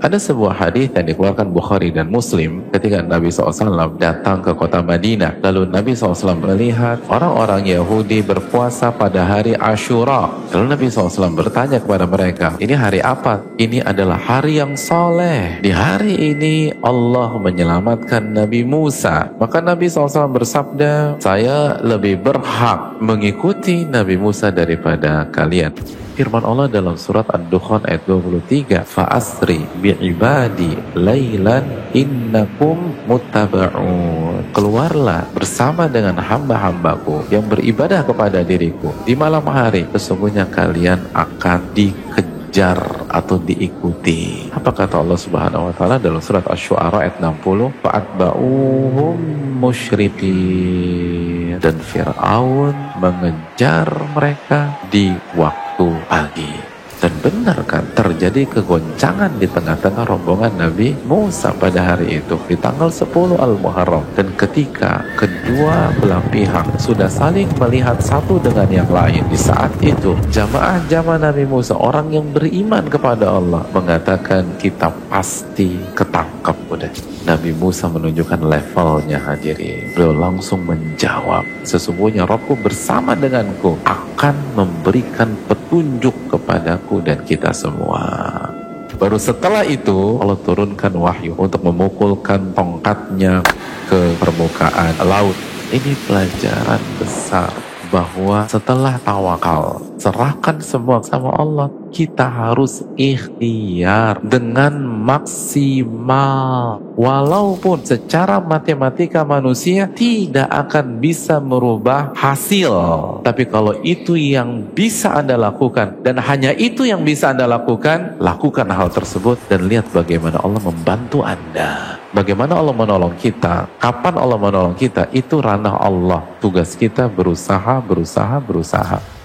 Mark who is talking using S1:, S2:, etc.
S1: Ada sebuah hadis yang dikeluarkan Bukhari dan Muslim ketika Nabi SAW datang ke kota Madinah. Lalu Nabi SAW melihat orang-orang Yahudi berpuasa pada hari Ashura. Lalu Nabi SAW bertanya kepada mereka, ini hari apa? Ini adalah hari yang soleh. Di hari ini Allah menyelamatkan Nabi Musa. Maka Nabi SAW bersabda, saya lebih berhak mengikuti Nabi Musa daripada kalian firman Allah dalam surat Ad-Dukhan ayat 23 fa'asri bi'ibadi laylan innakum muttaba'un keluarlah bersama dengan hamba-hambaku yang beribadah kepada diriku di malam hari sesungguhnya kalian akan dikejar atau diikuti. Apa kata Allah Subhanahu wa taala dalam surat Asy-Syu'ara ayat 60? Fa'atba'uhum musyrikin dan Fir'aun mengejar mereka di waktu waktu pagi. Dan benar kan terjadi kegoncangan di tengah-tengah rombongan Nabi Musa pada hari itu di tanggal 10 Al-Muharram. Dan ketika kedua belah pihak sudah saling melihat satu dengan yang lain di saat itu jamaah jamaah Nabi Musa orang yang beriman kepada Allah mengatakan kita pasti ketangkap udah. Nabi Musa menunjukkan levelnya hadirin. Beliau langsung menjawab, sesungguhnya rohku bersama denganku akan memberikan petunjuk kepadaku dan kita semua. Baru setelah itu Allah turunkan wahyu untuk memukulkan tongkatnya ke permukaan laut. Ini pelajaran besar bahwa setelah tawakal, serahkan semua sama Allah, kita harus ikhtiar dengan maksimal. Walaupun secara matematika manusia tidak akan bisa merubah hasil. Tapi kalau itu yang bisa Anda lakukan dan hanya itu yang bisa Anda lakukan, lakukan hal tersebut dan lihat bagaimana Allah membantu Anda. Bagaimana Allah menolong kita, kapan Allah menolong kita, itu ranah Allah. Tugas kita berusaha, berusaha, berusaha.